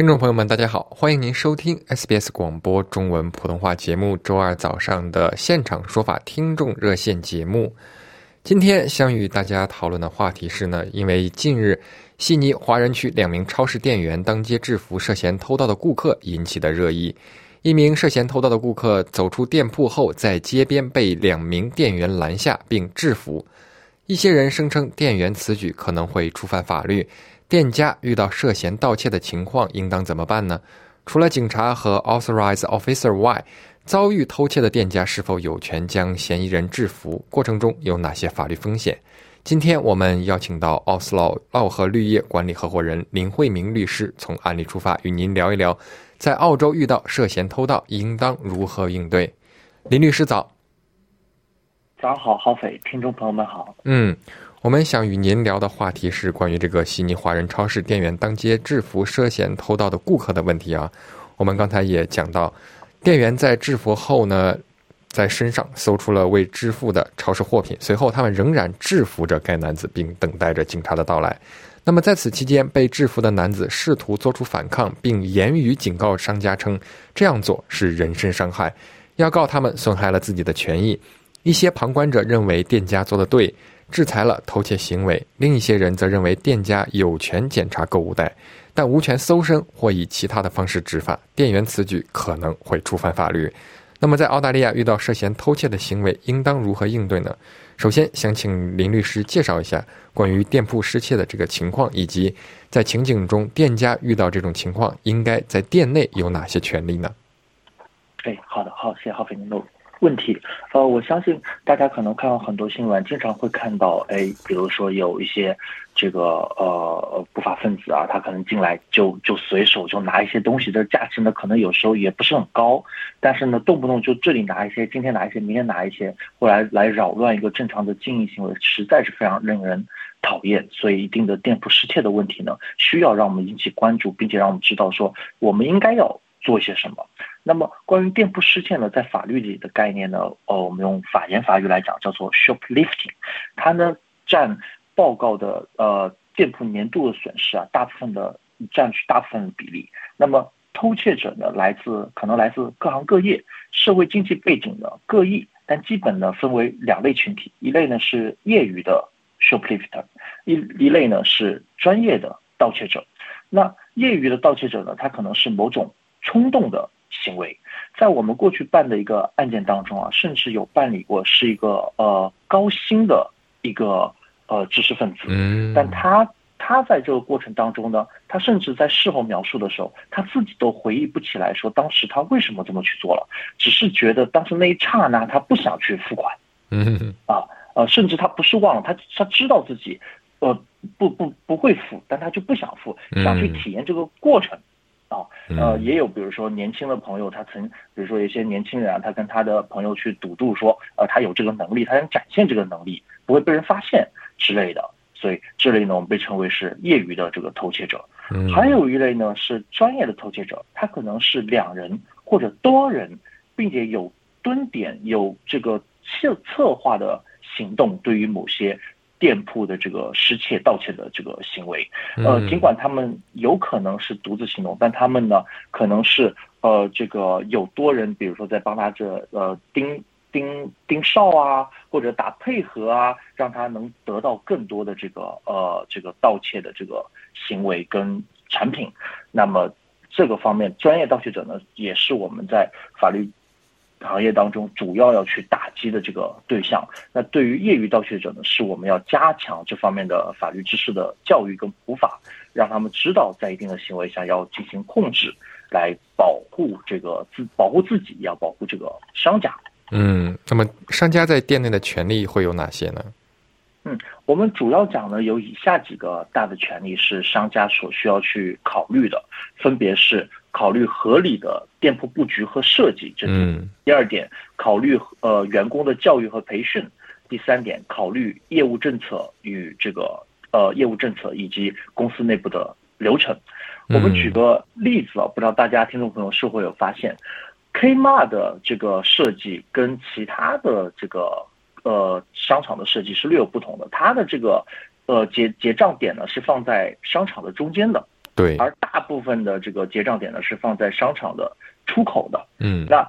听众朋友们，大家好，欢迎您收听 SBS 广播中文普通话节目周二早上的现场说法听众热线节目。今天想与大家讨论的话题是呢，因为近日悉尼华人区两名超市店员当街制服涉嫌偷盗的顾客引起的热议。一名涉嫌偷盗的顾客走出店铺后，在街边被两名店员拦下并制服。一些人声称店员此举可能会触犯法律。店家遇到涉嫌盗窃的情况，应当怎么办呢？除了警察和 authorized officer 外，遭遇偷窃的店家是否有权将嫌疑人制服？过程中有哪些法律风险？今天我们邀请到奥斯劳奥和绿业管理合伙人林慧明律师，从案例出发，与您聊一聊，在澳洲遇到涉嫌偷盗，应当如何应对？林律师早，早上好，浩斐，听众朋友们好。嗯。我们想与您聊的话题是关于这个悉尼华人超市店员当街制服涉嫌偷盗的顾客的问题啊。我们刚才也讲到，店员在制服后呢，在身上搜出了未支付的超市货品，随后他们仍然制服着该男子，并等待着警察的到来。那么在此期间，被制服的男子试图做出反抗，并言语警告商家称这样做是人身伤害，要告他们损害了自己的权益。一些旁观者认为店家做的对。制裁了偷窃行为，另一些人则认为店家有权检查购物袋，但无权搜身或以其他的方式执法。店员此举可能会触犯法律。那么，在澳大利亚遇到涉嫌偷窃的行为，应当如何应对呢？首先，想请林律师介绍一下关于店铺失窃的这个情况，以及在情景中店家遇到这种情况，应该在店内有哪些权利呢？哎，好的，好，谢谢浩飞您的问题，呃，我相信大家可能看到很多新闻，经常会看到，哎，比如说有一些这个呃不法分子啊，他可能进来就就随手就拿一些东西，这价值呢可能有时候也不是很高，但是呢动不动就这里拿一些，今天拿一些，明天拿一些，后来来扰乱一个正常的经营行为，实在是非常令人讨厌。所以，一定的店铺失窃的问题呢，需要让我们引起关注，并且让我们知道说，我们应该要做些什么。那么，关于店铺失窃呢，在法律里的概念呢，呃，我们用法言法语来讲，叫做 shoplifting，它呢占报告的呃店铺年度的损失啊，大部分的占据大部分的比例。那么偷窃者呢，来自可能来自各行各业，社会经济背景呢各异，但基本呢分为两类群体，一类呢是业余的 shoplifter，一一类呢是专业的盗窃者。那业余的盗窃者呢，他可能是某种冲动的。行为，在我们过去办的一个案件当中啊，甚至有办理过是一个呃高薪的一个呃知识分子，嗯，但他他在这个过程当中呢，他甚至在事后描述的时候，他自己都回忆不起来，说当时他为什么这么去做了，只是觉得当时那一刹那他不想去付款，嗯，啊呃，甚至他不是忘了，他他知道自己呃不不不会付，但他就不想付，想去体验这个过程。啊，呃，也有比如说年轻的朋友，他曾，比如说一些年轻人啊，他跟他的朋友去赌注说，呃，他有这个能力，他想展现这个能力，不会被人发现之类的。所以这类呢，我们被称为是业余的这个偷窃者。还有一类呢是专业的偷窃者，他可能是两人或者多人，并且有蹲点、有这个策策划的行动，对于某些。店铺的这个失窃、盗窃的这个行为，呃，尽管他们有可能是独自行动，但他们呢，可能是呃，这个有多人，比如说在帮他这呃盯盯盯梢啊，或者打配合啊，让他能得到更多的这个呃这个盗窃的这个行为跟产品。那么这个方面，专业盗窃者呢，也是我们在法律。行业当中主要要去打击的这个对象，那对于业余盗窃者呢，是我们要加强这方面的法律知识的教育跟普法，让他们知道在一定的行为下要进行控制，来保护这个自保护自己，要保护这个商家。嗯，那么商家在店内的权利会有哪些呢？嗯，我们主要讲呢，有以下几个大的权利是商家所需要去考虑的，分别是考虑合理的店铺布局和设计，这是第二点；考虑呃员工的教育和培训，第三点；考虑业务政策与这个呃业务政策以及公司内部的流程。我们举个例子啊，不知道大家听众朋友是否有发现，Kmart 的这个设计跟其他的这个呃商场的设计是略有不同的。它的这个呃结结账点呢是放在商场的中间的，对，而大部分的这个结账点呢是放在商场的出口的。嗯，那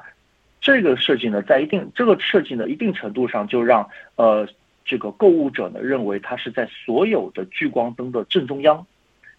这个设计呢，在一定这个设计呢一定程度上就让呃这个购物者呢认为它是在所有的聚光灯的正中央。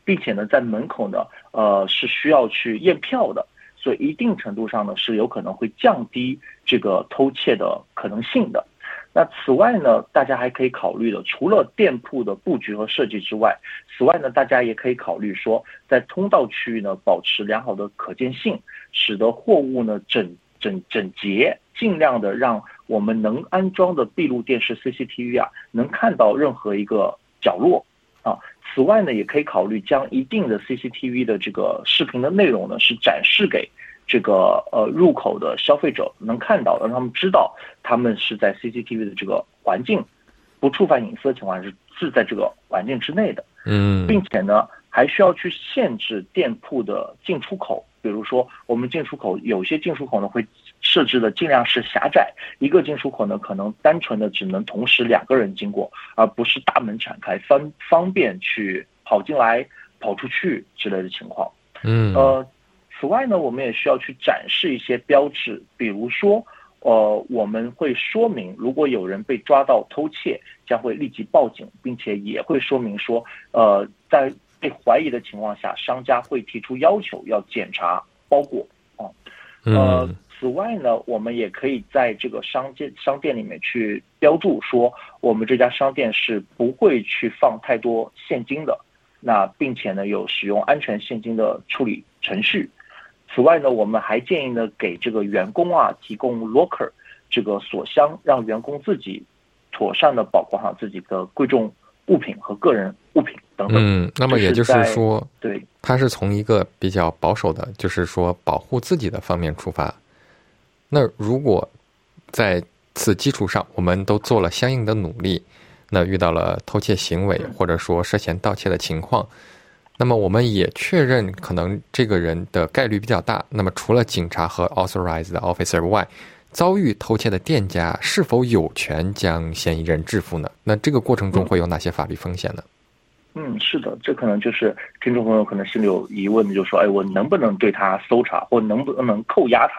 并且呢，在门口呢，呃，是需要去验票的，所以一定程度上呢，是有可能会降低这个偷窃的可能性的。那此外呢，大家还可以考虑的，除了店铺的布局和设计之外，此外呢，大家也可以考虑说，在通道区域呢，保持良好的可见性，使得货物呢整整整洁，尽量的让我们能安装的闭路电视 CCTV 啊，能看到任何一个角落啊。此外呢，也可以考虑将一定的 CCTV 的这个视频的内容呢，是展示给这个呃入口的消费者能看到，让他们知道他们是在 CCTV 的这个环境不触犯隐私的情况下是是在这个环境之内的。嗯，并且呢，还需要去限制店铺的进出口，比如说我们进出口有些进出口呢会。设置的尽量是狭窄，一个进出口呢，可能单纯的只能同时两个人经过，而不是大门敞开，方方便去跑进来、跑出去之类的情况。嗯，呃，此外呢，我们也需要去展示一些标志，比如说，呃，我们会说明，如果有人被抓到偷窃，将会立即报警，并且也会说明说，呃，在被怀疑的情况下，商家会提出要求要检查包裹啊，呃。此外呢，我们也可以在这个商店商店里面去标注说，我们这家商店是不会去放太多现金的，那并且呢有使用安全现金的处理程序。此外呢，我们还建议呢给这个员工啊提供 locker 这个锁箱，让员工自己妥善的保管好自己的贵重物品和个人物品等等。嗯，那么也就是说，对，他是从一个比较保守的，就是说保护自己的方面出发。那如果在此基础上，我们都做了相应的努力，那遇到了偷窃行为或者说涉嫌盗窃的情况，那么我们也确认可能这个人的概率比较大。那么除了警察和 authorized officer 外，遭遇偷窃的店家是否有权将嫌疑人制服呢？那这个过程中会有哪些法律风险呢？嗯，是的，这可能就是听众朋友可能心里有疑问的，就说：哎，我能不能对他搜查，或能不能扣押他？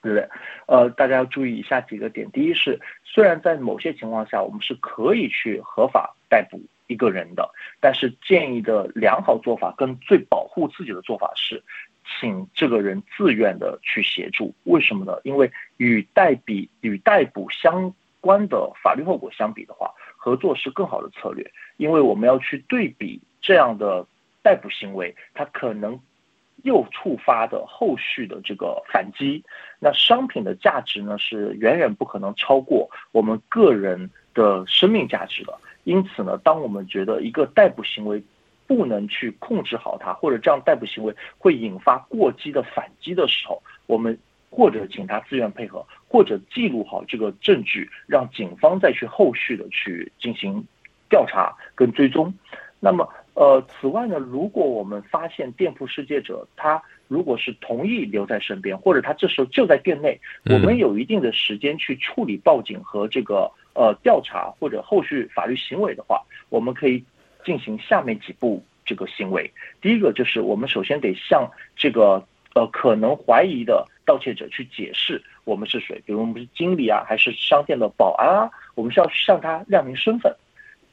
对不对？呃，大家要注意以下几个点。第一是，虽然在某些情况下我们是可以去合法逮捕一个人的，但是建议的良好做法跟最保护自己的做法是，请这个人自愿的去协助。为什么呢？因为与代比与逮捕相关的法律后果相比的话，合作是更好的策略。因为我们要去对比这样的逮捕行为，它可能。又触发的后续的这个反击，那商品的价值呢是远远不可能超过我们个人的生命价值的。因此呢，当我们觉得一个逮捕行为不能去控制好它，或者这样逮捕行为会引发过激的反击的时候，我们或者请他自愿配合，或者记录好这个证据，让警方再去后续的去进行调查跟追踪。那么。呃，此外呢，如果我们发现店铺世界者，他如果是同意留在身边，或者他这时候就在店内，我们有一定的时间去处理报警和这个呃调查或者后续法律行为的话，我们可以进行下面几步这个行为。第一个就是我们首先得向这个呃可能怀疑的盗窃者去解释我们是谁，比如我们是经理啊，还是商店的保安啊，我们需要向他亮明身份。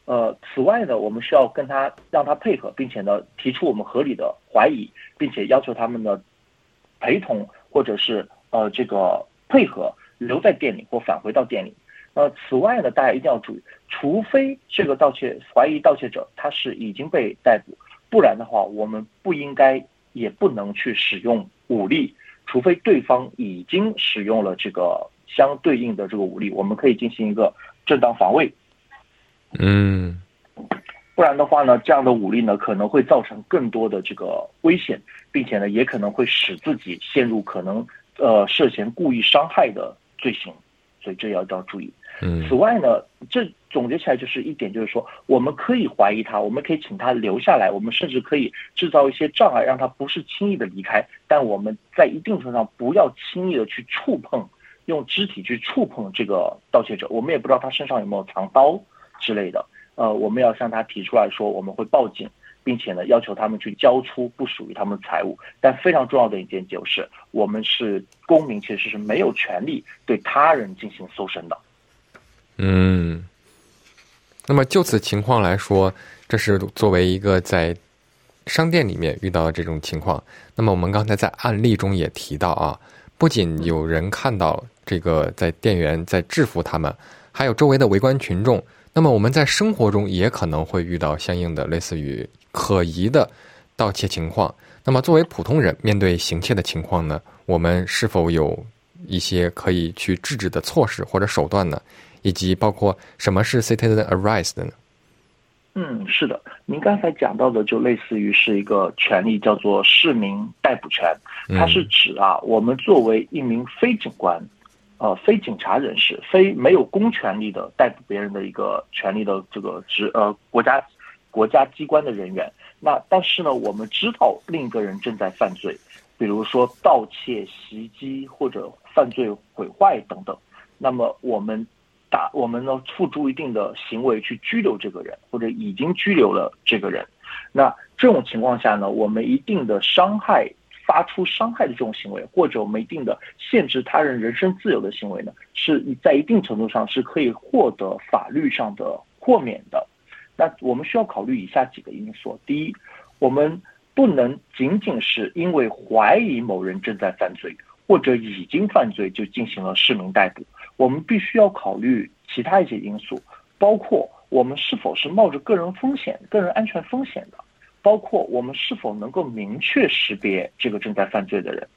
呃，此外呢，我们需要跟他让他配合，并且呢提出我们合理的怀疑，并且要求他们呢陪同或者是呃这个配合留在店里或返回到店里。呃，此外呢，大家一定要注意，除非这个盗窃怀疑盗窃者他是已经被逮捕，不然的话，我们不应该也不能去使用武力，除非对方已经使用了这个相对应的这个武力，我们可以进行一个正当防卫。嗯，不然的话呢，这样的武力呢可能会造成更多的这个危险，并且呢也可能会使自己陷入可能呃涉嫌故意伤害的罪行，所以这要要注意。嗯此外呢，这总结起来就是一点，就是说我们可以怀疑他，我们可以请他留下来，我们甚至可以制造一些障碍，让他不是轻易的离开。但我们在一定程度上不要轻易的去触碰，用肢体去触碰这个盗窃者。我们也不知道他身上有没有藏刀之类的。呃，我们要向他提出来说，我们会报警，并且呢要求他们去交出不属于他们的财物。但非常重要的一点就是，我们是公民，其实是没有权利对他人进行搜身的。嗯，那么就此情况来说，这是作为一个在商店里面遇到的这种情况。那么我们刚才在案例中也提到啊，不仅有人看到这个在店员在制服他们，还有周围的围观群众。那么我们在生活中也可能会遇到相应的类似于可疑的盗窃情况。那么作为普通人，面对行窃的情况呢，我们是否有一些可以去制止的措施或者手段呢？以及包括什么是 citizen arrest 呢？嗯，是的，您刚才讲到的就类似于是一个权利，叫做市民逮捕权。它是指啊，我们作为一名非警官，呃，非警察人士，非没有公权力的逮捕别人的一个权利的这个职呃国家国家机关的人员。那但是呢，我们知道另一个人正在犯罪，比如说盗窃、袭击或者犯罪毁坏等等。那么我们。打我们呢付诸一定的行为去拘留这个人，或者已经拘留了这个人。那这种情况下呢，我们一定的伤害发出伤害的这种行为，或者我们一定的限制他人人身自由的行为呢，是在一定程度上是可以获得法律上的豁免的。那我们需要考虑以下几个因素：第一，我们不能仅仅是因为怀疑某人正在犯罪或者已经犯罪就进行了市民逮捕。我们必须要考虑其他一些因素，包括我们是否是冒着个人风险、个人安全风险的，包括我们是否能够明确识别这个正在犯罪的人，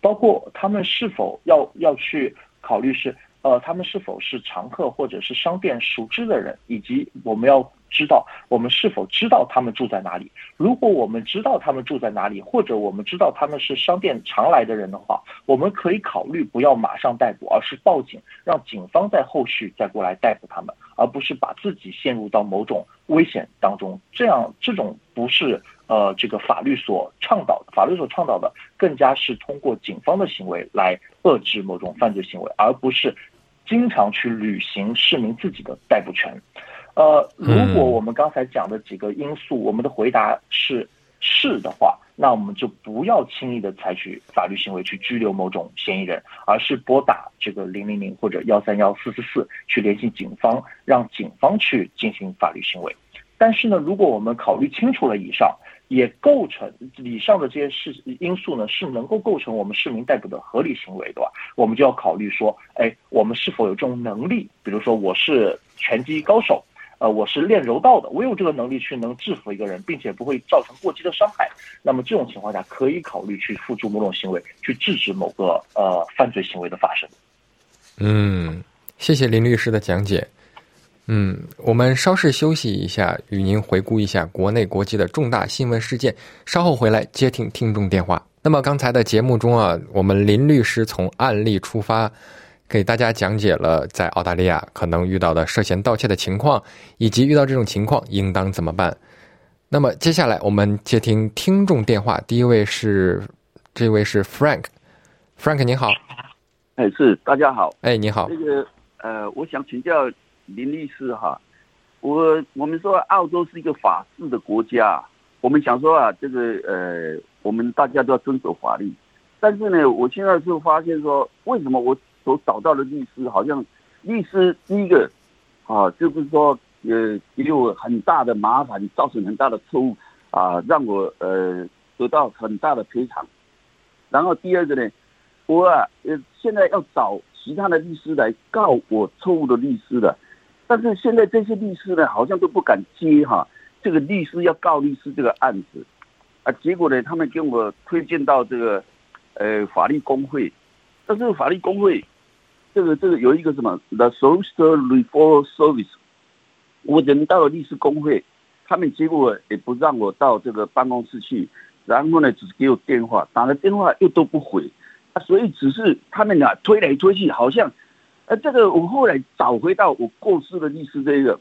包括他们是否要要去考虑是呃他们是否是常客或者是商店熟知的人，以及我们要知道我们是否知道他们住在哪里。如果我们知道他们住在哪里，或者我们知道他们是商店常来的人的话，我们可以考虑不要马上逮捕，而是报警，让警方在后续再过来逮捕他们，而不是把自己陷入到某种危险当中。这样这种不是呃这个法律所倡导的，法律所倡导的更加是通过警方的行为来遏制某种犯罪行为，而不是经常去履行市民自己的逮捕权。呃，如果我们刚才讲的几个因素，我们的回答是是的话，那我们就不要轻易的采取法律行为去拘留某种嫌疑人，而是拨打这个零零零或者幺三幺四四四去联系警方，让警方去进行法律行为。但是呢，如果我们考虑清楚了以上，也构成以上的这些事因素呢，是能够构成我们市民逮捕的合理行为的话，我们就要考虑说，哎，我们是否有这种能力？比如说，我是拳击高手。呃，我是练柔道的，我有这个能力去能制服一个人，并且不会造成过激的伤害。那么这种情况下，可以考虑去付诸某种行为，去制止某个呃犯罪行为的发生。嗯，谢谢林律师的讲解。嗯，我们稍事休息一下，与您回顾一下国内国际的重大新闻事件。稍后回来接听听众电话。那么刚才的节目中啊，我们林律师从案例出发。给大家讲解了在澳大利亚可能遇到的涉嫌盗窃的情况，以及遇到这种情况应当怎么办。那么接下来我们接听听众电话，第一位是这位是 Frank，Frank 你好，哎是大家好，哎你好，这个呃我想请教林律师哈，我我们说澳洲是一个法治的国家，我们想说啊这个呃我们大家都要遵守法律，但是呢我现在就发现说为什么我所找到的律师好像，律师第一个，啊，就是说，呃，给我很大的麻烦，造成很大的错误，啊，让我呃得到很大的赔偿。然后第二个呢，我啊，呃，现在要找其他的律师来告我错误的律师了，但是现在这些律师呢，好像都不敢接哈，这个律师要告律师这个案子，啊，结果呢，他们给我推荐到这个呃法律工会，但是法律工会这个这个有一个什么 The Social Reform Service，我人到了律师工会，他们结果也不让我到这个办公室去，然后呢，只是给我电话，打了电话又都不回，啊，所以只是他们俩推来推去，好像，呃，这个我后来找回到我过世的律师这个，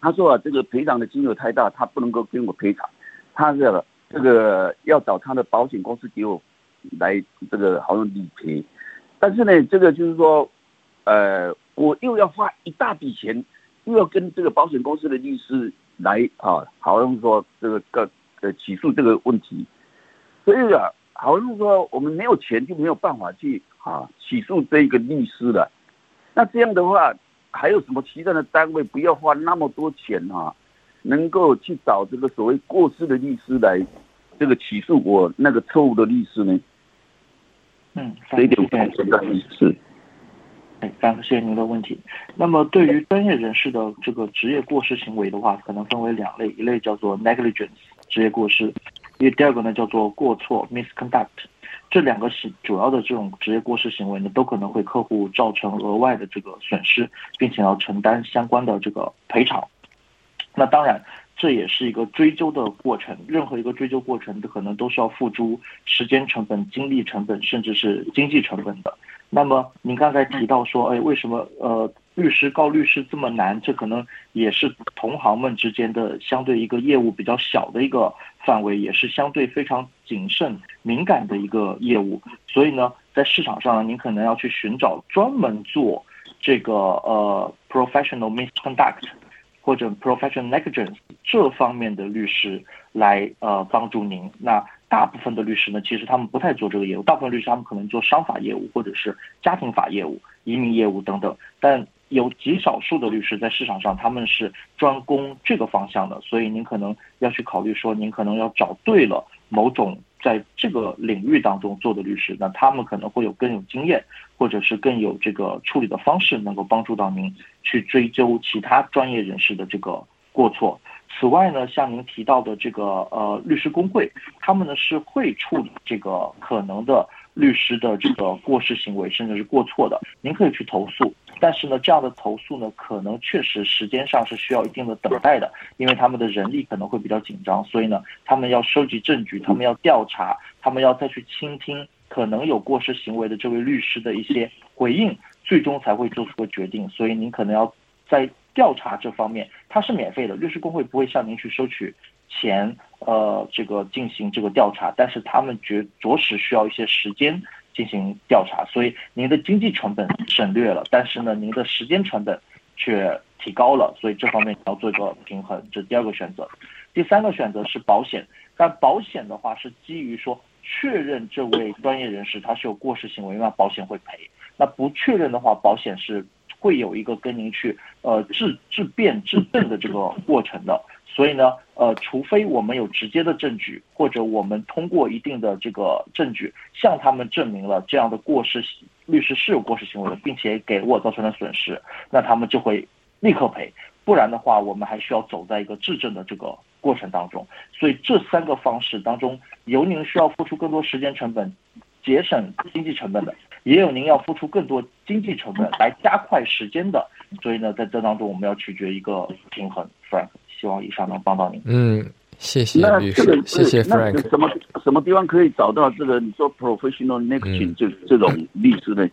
他说啊，这个赔偿的金额太大，他不能够跟我赔偿，他这个这个要找他的保险公司给我来这个好像理赔，但是呢，这个就是说，呃，我又要花一大笔钱。又要跟这个保险公司的律师来啊，好像说这个个呃起诉这个问题，所以啊，好像说我们没有钱就没有办法去啊起诉这个律师了。那这样的话，还有什么其他的单位不要花那么多钱啊，能够去找这个所谓过世的律师来这个起诉我那个错误的律师呢？嗯，这一点我觉得是。非常谢谢您的问题。那么，对于专业人士的这个职业过失行为的话，可能分为两类，一类叫做 negligence 职业过失，因为第二个呢叫做过错 misconduct。这两个是主要的这种职业过失行为呢，都可能会客户造成额外的这个损失，并且要承担相关的这个赔偿。那当然，这也是一个追究的过程。任何一个追究过程，可能都是要付出时间成本、精力成本，甚至是经济成本的。那么您刚才提到说，哎，为什么呃律师告律师这么难？这可能也是同行们之间的相对一个业务比较小的一个范围，也是相对非常谨慎敏感的一个业务。所以呢，在市场上，您可能要去寻找专门做这个呃 professional misconduct 或者 professional negligence 这方面的律师来呃帮助您。那大部分的律师呢，其实他们不太做这个业务。大部分律师他们可能做商法业务，或者是家庭法业务、移民业务等等。但有极少数的律师在市场上，他们是专攻这个方向的。所以您可能要去考虑说，您可能要找对了某种在这个领域当中做的律师，那他们可能会有更有经验，或者是更有这个处理的方式，能够帮助到您去追究其他专业人士的这个过错。此外呢，像您提到的这个呃律师工会，他们呢是会处理这个可能的律师的这个过失行为，甚至是过错的。您可以去投诉，但是呢，这样的投诉呢，可能确实时间上是需要一定的等待的，因为他们的人力可能会比较紧张，所以呢，他们要收集证据，他们要调查，他们要再去倾听可能有过失行为的这位律师的一些回应，最终才会做出个决定。所以您可能要在。调查这方面它是免费的，律师工会不会向您去收取钱，呃，这个进行这个调查，但是他们觉着实需要一些时间进行调查，所以您的经济成本省略了，但是呢，您的时间成本却提高了，所以这方面要做一个平衡，这是第二个选择。第三个选择是保险，但保险的话是基于说确认这位专业人士他是有过失行为，那保险会赔；那不确认的话，保险是。会有一个跟您去呃质质辩质证的这个过程的，所以呢，呃，除非我们有直接的证据，或者我们通过一定的这个证据向他们证明了这样的过失，律师是有过失行为的，并且给我造成了损失，那他们就会立刻赔，不然的话，我们还需要走在一个质证的这个过程当中。所以这三个方式当中，由您需要付出更多时间成本，节省经济成本的。也有您要付出更多经济成本来加快时间的，所以呢，在这当中我们要取决一个平衡。Frank，希望以上能帮到您。嗯，谢谢律师，谢谢 Frank。什么什么地方可以找到这个你说 professional negligence 这这种律师呢？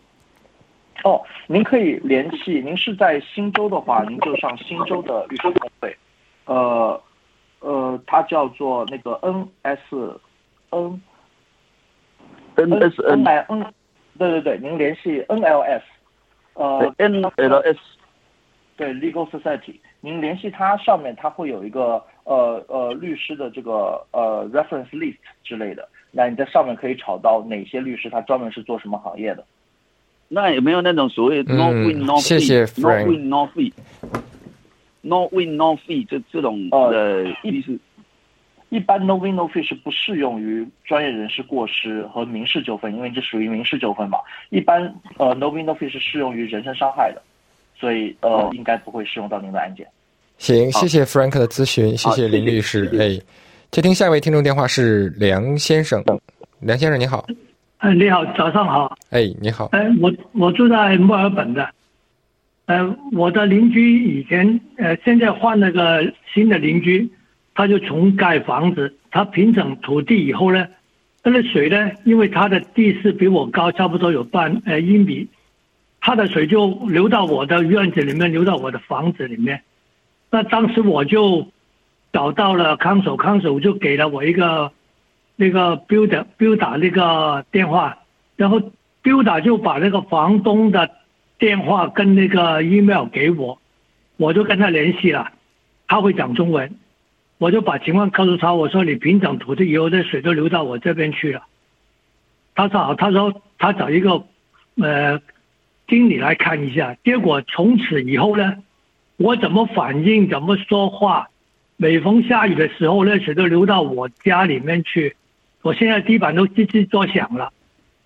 哦，您可以联系，您是在新州的话，您就上新州的律师工会，呃呃，它叫做那个 N S N N S N N。对对对，您联系 NLS，呃，NLS，对，Legal Society，您联系它上面，它会有一个呃呃律师的这个呃 reference list 之类的，那你在上面可以找到哪些律师，他专门是做什么行业的？那有没有那种所谓 no win no fee，no win no fee，no win no fee 这这种呃意思？一般 no win no fee 是不适用于专业人士过失和民事纠纷，因为这属于民事纠纷嘛。一般呃 no win no fee 是适用于人身伤害的，所以呃应该不会适用到您的案件。行，谢谢 Frank 的咨询，谢谢林律师。哎，接听下一位听众电话是梁先生，梁先生你好，哎，你好，早上好。哎，你好，哎，我我住在墨尔本的，呃，我的邻居以前呃，现在换了个新的邻居，他就重盖房子，他平整土地以后呢，那个水呢，因为他的地势比我高，差不多有半呃一米，他的水就流到我的院子里面，流到我的房子里面，那当时我就。找到了康守，康守就给了我一个那个 builder builder 那个电话，然后 builder 就把那个房东的电话跟那个 email 给我，我就跟他联系了，他会讲中文，我就把情况告诉他，我说你平整土地以后，这水都流到我这边去了。他说好，他说他找一个呃经理来看一下，结果从此以后呢，我怎么反应，怎么说话。每逢下雨的时候，那水都流到我家里面去。我现在地板都吱吱作响了，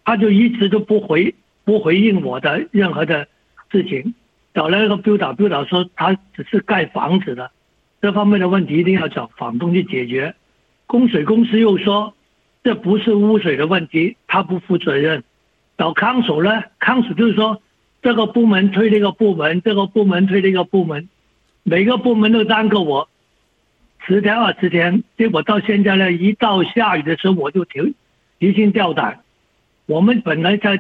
他就一直都不回不回应我的任何的事情。找了一个 builder，builder 说他只是盖房子的，这方面的问题一定要找房东去解决。供水公司又说这不是污水的问题，他不负责任。找康所呢，康所就是说这个部门推那个部门，这个部门推那个部门，每个部门都耽搁我。十天二十天，结果到现在呢，一到下雨的时候我就提提心吊胆。我们本来在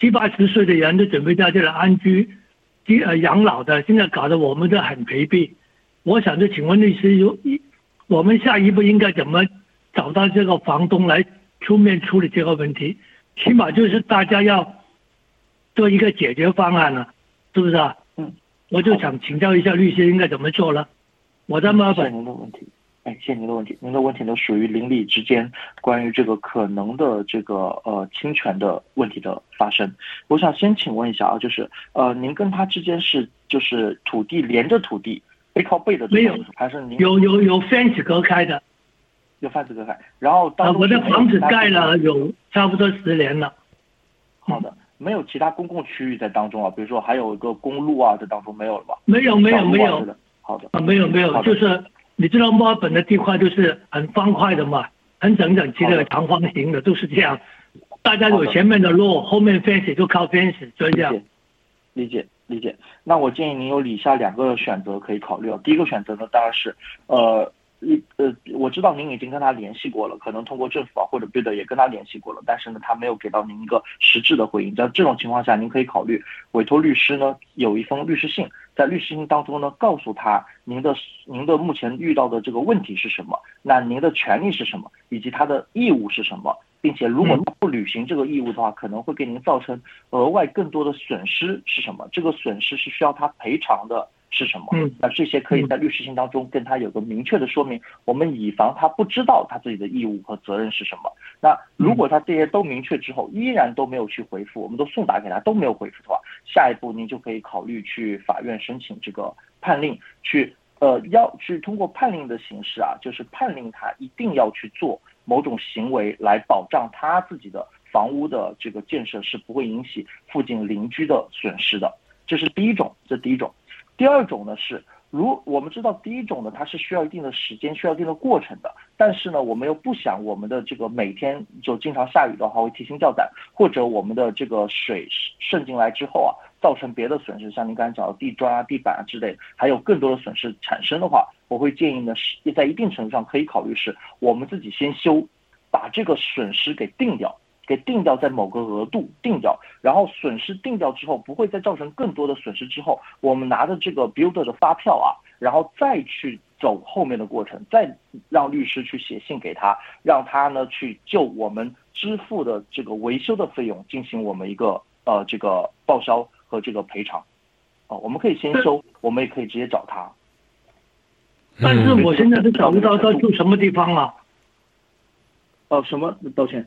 七八十岁的人都准备在这里安居、居呃养老的，现在搞得我们都很疲惫。我想就请问律师，有一我们下一步应该怎么找到这个房东来出面处理这个问题？起码就是大家要做一个解决方案了，是不是啊？嗯，我就想请教一下律师应该怎么做了。我在墨尔本。您的问题，哎，谢谢您的问题。您的问题呢，属于邻里之间关于这个可能的这个呃侵权的问题的发生。我想先请问一下啊，就是呃，您跟他之间是就是土地连着土地背靠背的？没有，还是您有有有 fence 隔开的？有 fence 隔开。然后当我的房子盖了有差不多十年了。好的，没有其他公共区域在当中啊，比如说还有一个公路啊，在当中没有了吧？没有没有没有。好的啊，没有没有，就是你知道墨尔本的地块就是很方块的嘛，很整整齐的长方形的，都是这样。大家有前面的路，后面 fence 就靠 fence，就这样。理解理解。理解那我建议您有以下两个选择可以考虑。第一个选择呢，当然是呃。一呃，我知道您已经跟他联系过了，可能通过政府啊或者别的也跟他联系过了，但是呢，他没有给到您一个实质的回应。在这种情况下，您可以考虑委托律师呢，有一封律师信，在律师信当中呢，告诉他您的您的目前遇到的这个问题是什么，那您的权利是什么，以及他的义务是什么，并且如果不履行这个义务的话，可能会给您造成额外更多的损失是什么？这个损失是需要他赔偿的。是什么？嗯，那这些可以在律师信当中跟他有个明确的说明，我们以防他不知道他自己的义务和责任是什么。那如果他这些都明确之后，依然都没有去回复，我们都送达给他都没有回复的话，下一步您就可以考虑去法院申请这个判令，去呃要去通过判令的形式啊，就是判令他一定要去做某种行为来保障他自己的房屋的这个建设是不会引起附近邻居的损失的。这是第一种，这第一种。第二种呢是，如我们知道，第一种呢它是需要一定的时间，需要一定的过程的。但是呢，我们又不想我们的这个每天就经常下雨的话会提心吊胆，或者我们的这个水渗进来之后啊，造成别的损失，像您刚才讲的地砖啊、地板啊之类，还有更多的损失产生的话，我会建议呢是在一定程度上可以考虑是我们自己先修，把这个损失给定掉。给定掉在某个额度定掉，然后损失定掉之后，不会再造成更多的损失之后，我们拿着这个 builder 的发票啊，然后再去走后面的过程，再让律师去写信给他，让他呢去就我们支付的这个维修的费用进行我们一个呃这个报销和这个赔偿，哦，我们可以先收，我们也可以直接找他。但是我现在都找不到他住什么地方了。哦，什么？抱歉。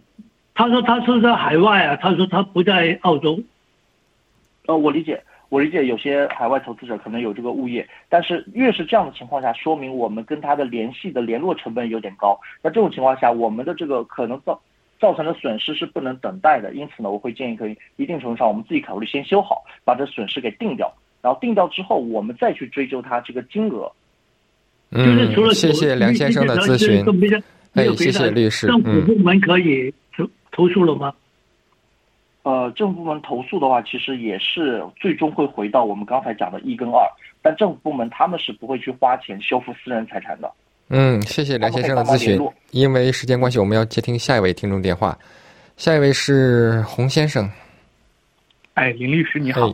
他说他是在海外啊，他说他不在澳洲。呃，我理解，我理解，有些海外投资者可能有这个物业，但是越是这样的情况下，说明我们跟他的联系的联络成本有点高。那这种情况下，我们的这个可能造造成的损失是不能等待的。因此呢，我会建议可以一定程度上我们自己考虑先修好，把这损失给定掉，然后定掉之后，我们再去追究他这个金额。就是除了嗯，谢谢梁先生的咨询。哎，谢谢律师。政府嗯部门可以投投诉了吗？呃，政府部门投诉的话，其实也是最终会回到我们刚才讲的一跟二，但政府部门他们是不会去花钱修复私人财产的。嗯，谢谢梁先生的咨询。因为时间关系，我们要接听下一位听众电话。下一位是洪先生。哎，林律师你好。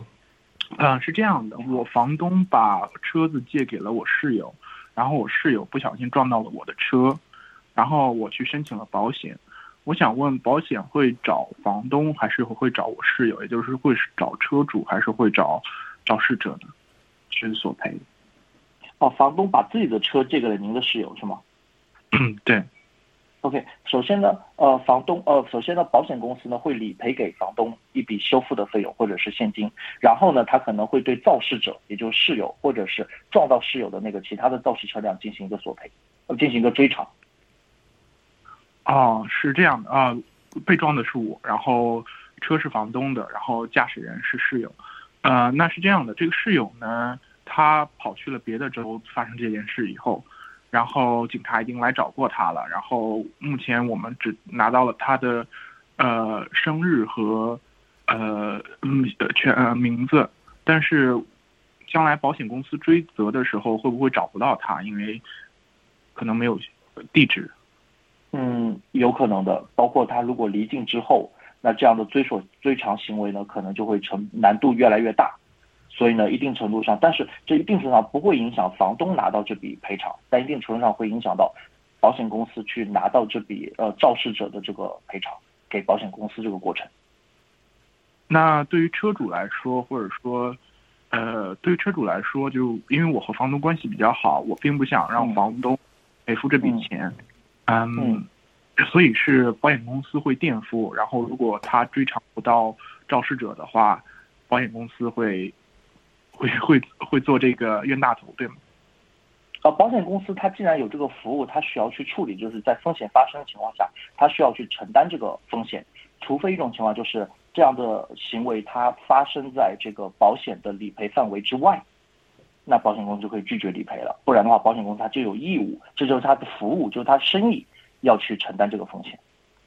哎啊、是这样的，我房东把车子借给了我室友，然后我室友不小心撞到了我的车，然后我去申请了保险。我想问，保险会找房东，还是会找我室友？也就是会找车主，还是会找肇事者呢？去索赔？哦，房东把自己的车借给了您的室友是吗？嗯，对。OK，首先呢，呃，房东呃，首先呢，保险公司呢会理赔给房东一笔修复的费用或者是现金，然后呢，他可能会对肇事者，也就是室友或者是撞到室友的那个其他的肇事车辆进行一个索赔，呃，进行一个追偿。哦，是这样的啊，被撞的是我，然后车是房东的，然后驾驶人是室友。呃，那是这样的，这个室友呢，他跑去了别的州发生这件事以后，然后警察已经来找过他了，然后目前我们只拿到了他的呃生日和呃呃全呃名字，但是将来保险公司追责的时候会不会找不到他？因为可能没有地址。嗯，有可能的，包括他如果离境之后，那这样的追索追偿行为呢，可能就会成难度越来越大。所以呢，一定程度上，但是这一定程度上不会影响房东拿到这笔赔偿，但一定程度上会影响到保险公司去拿到这笔呃肇事者的这个赔偿，给保险公司这个过程。那对于车主来说，或者说，呃，对于车主来说，就因为我和房东关系比较好，我并不想让房东赔付这笔钱，嗯，嗯。所以是保险公司会垫付，然后如果他追偿不到肇事者的话，保险公司会会会会做这个冤大头，对吗？啊，保险公司它既然有这个服务，它需要去处理，就是在风险发生的情况下，它需要去承担这个风险。除非一种情况就是这样的行为它发生在这个保险的理赔范围之外，那保险公司就可以拒绝理赔了。不然的话，保险公司它就有义务，这就是它的服务，就是它生意要去承担这个风险。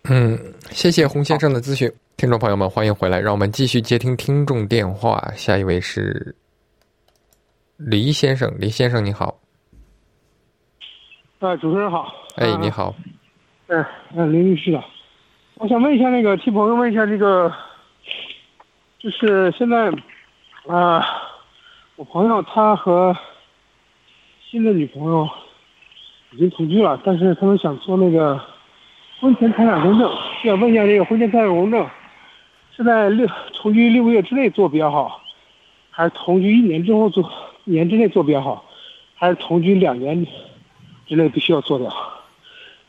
嗯，谢谢洪先生的咨询。听众朋友们，欢迎回来，让我们继续接听听众电话。下一位是黎先生，黎先生你好。呃，主持人好。哎，你好。嗯、呃，林律师啊，我想问一下那个，替朋友问一下这个，就是现在，啊、我朋友他和新的女朋友已经同居了，但是他们想做那个婚前财产公证，想问一下这个婚前财产公证是在六同居六个月之内做比较好，还是同居一年之后做，一年之内做比较好，还是同居两年之内必须要做掉？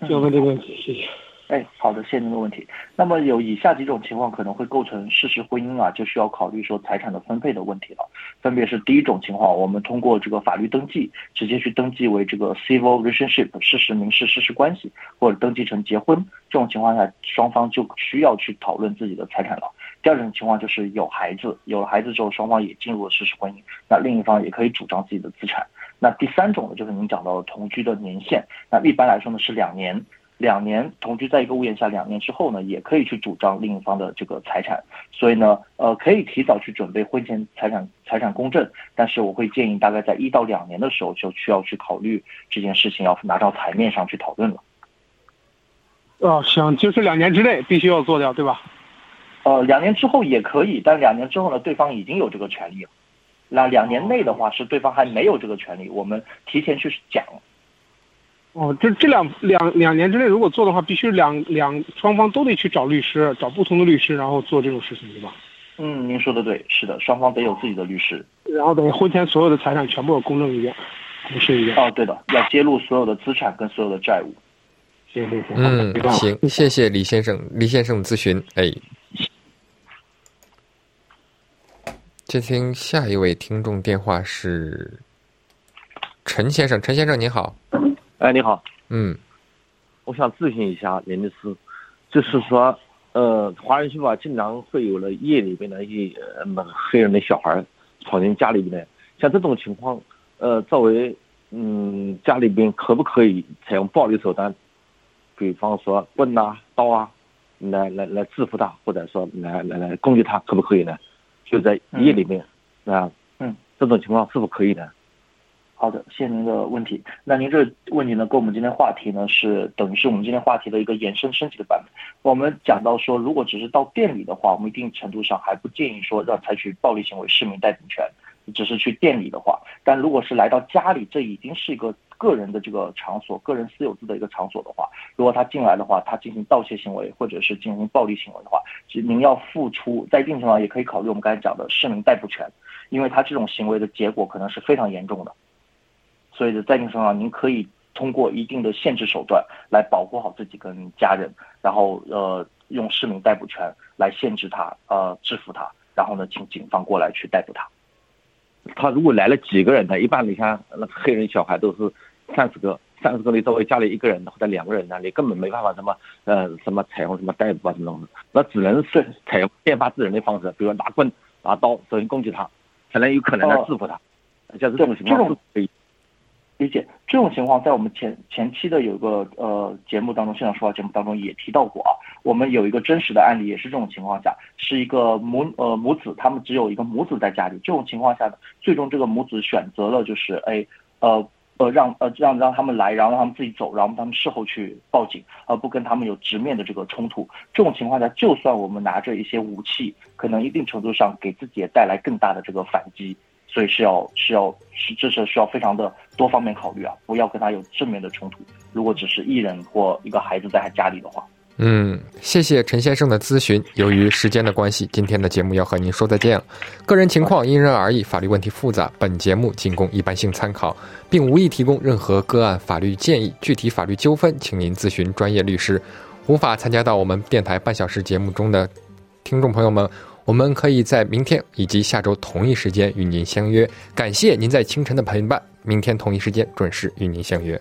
就要问这个问题，谢谢。哎，好的，谢谢您的问题。那么有以下几种情况可能会构成事实婚姻啊，就需要考虑说财产的分配的问题了。分别是第一种情况，我们通过这个法律登记，直接去登记为这个 civil relationship 事实民事事实关系，或者登记成结婚。这种情况下，双方就需要去讨论自己的财产了。第二种情况就是有孩子，有了孩子之后，双方也进入了事实婚姻，那另一方也可以主张自己的资产。那第三种呢，就是您讲到的同居的年限，那一般来说呢是两年。两年同居在一个屋檐下，两年之后呢，也可以去主张另一方的这个财产。所以呢，呃，可以提早去准备婚前财产财产公证，但是我会建议大概在一到两年的时候就需要去考虑这件事情，要拿到台面上去讨论了。哦，行，就是两年之内必须要做掉，对吧？呃，两年之后也可以，但两年之后呢，对方已经有这个权利了。那两年内的话，是对方还没有这个权利，我们提前去讲。哦，这这两两两年之内如果做的话，必须两两双方都得去找律师，找不同的律师，然后做这种事情，对吧？嗯，您说的对，是的，双方得有自己的律师。然后等于婚前所有的财产全部要公证一遍，公示一遍。哦，对的，要揭露所有的资产跟所有的债务。行行行，嗯，行，谢谢李先生，李先生咨询。哎，接听下一位听众电话是陈先生，陈先生您好。哎，你好，嗯，我想咨询一下林律师，就是说，呃，华人区吧，经常会有了夜里边的一些呃那个黑人的小孩闯进家里边来，像这种情况，呃，作为嗯，家里边可不可以采用暴力手段，比方说棍呐、刀啊，来来来制服他，或者说来来来攻击他，可不可以呢？就在夜里面，啊，嗯，这种情况是否可以呢？好的，谢谢您的问题。那您这个问题呢，跟我们今天话题呢是等于是我们今天话题的一个延伸升级的版本。我们讲到说，如果只是到店里的话，我们一定程度上还不建议说让采取暴力行为，市民逮捕权。只是去店里的话，但如果是来到家里，这已经是一个个人的这个场所，个人私有制的一个场所的话，如果他进来的话，他进行盗窃行为或者是进行暴力行为的话，其实您要付出在一定程度上也可以考虑我们刚才讲的市民逮捕权，因为他这种行为的结果可能是非常严重的。所以在一定程度上，您可以通过一定的限制手段来保护好自己跟家人，然后呃用市民逮捕权来限制他，呃制服他，然后呢请警方过来去逮捕他。他如果来了几个人呢？一般你看那个黑人小孩都是三十个，三十个你作为家里一个人或者两个人呢，你根本没办法什么呃什么采用什么逮捕啊什么东西，那只能是采用变发制人的方式，比如拿棍拿刀首先攻击他，才能有可能来制服他。像这种情况是可以。理解这种情况，在我们前前期的有个呃节目当中，现场说话节目当中也提到过啊。我们有一个真实的案例，也是这种情况下，是一个母呃母子，他们只有一个母子在家里。这种情况下呢，最终这个母子选择了就是哎呃呃让呃让让他们来，然后让他们自己走，然后他们事后去报警，而不跟他们有直面的这个冲突。这种情况下，就算我们拿着一些武器，可能一定程度上给自己也带来更大的这个反击。所以是要是要是这是需要非常的多方面考虑啊，不要跟他有正面的冲突。如果只是一人或一个孩子在他家里的话，嗯，谢谢陈先生的咨询。由于时间的关系，今天的节目要和您说再见了。个人情况因人而异，法律问题复杂，本节目仅供一般性参考，并无意提供任何个案法律建议。具体法律纠纷，请您咨询专业律师。无法参加到我们电台半小时节目中的听众朋友们。我们可以在明天以及下周同一时间与您相约。感谢您在清晨的陪伴，明天同一时间准时与您相约。